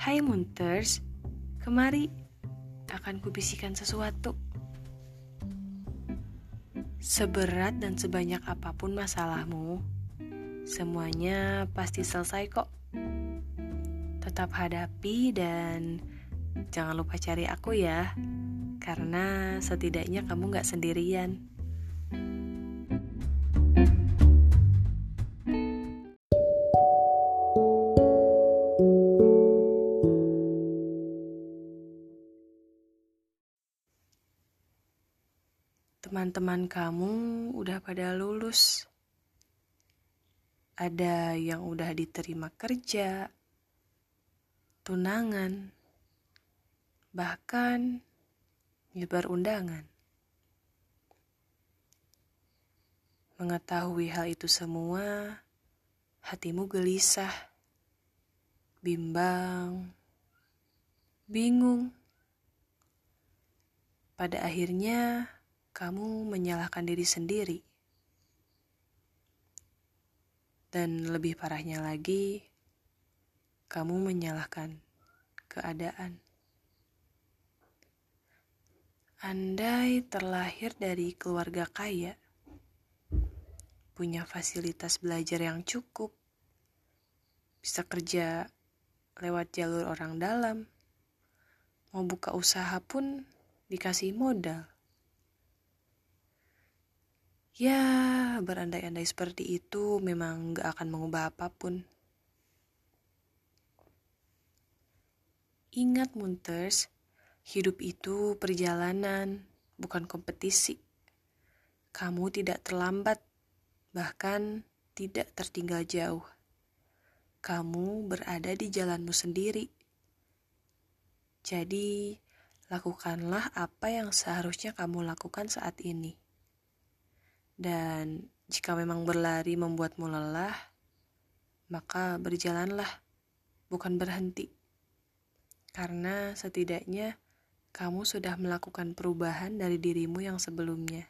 Hai Munters, kemari akan kubisikan sesuatu. Seberat dan sebanyak apa pun masalahmu, semuanya pasti selesai kok. Tetap hadapi dan jangan lupa cari aku ya, karena setidaknya kamu gak sendirian. Teman-teman kamu udah pada lulus. Ada yang udah diterima kerja, tunangan, bahkan nyebar undangan. Mengetahui hal itu semua, hatimu gelisah, bimbang, bingung. Pada akhirnya, kamu menyalahkan diri sendiri. Dan lebih parahnya lagi, kamu menyalahkan keadaan. Andai terlahir dari keluarga kaya, punya fasilitas belajar yang cukup, bisa kerja lewat jalur orang dalam, mau buka usaha pun dikasih modal. Ya, berandai-andai seperti itu memang gak akan mengubah apa pun. Ingat, Munters, hidup itu perjalanan, bukan kompetisi. Kamu tidak terlambat, bahkan tidak tertinggal jauh. Kamu berada di jalanmu sendiri. Jadi, lakukanlah apa yang seharusnya kamu lakukan saat ini. Dan jika memang berlari membuatmu lelah, maka berjalanlah, bukan berhenti. Karena setidaknya kamu sudah melakukan perubahan dari dirimu yang sebelumnya.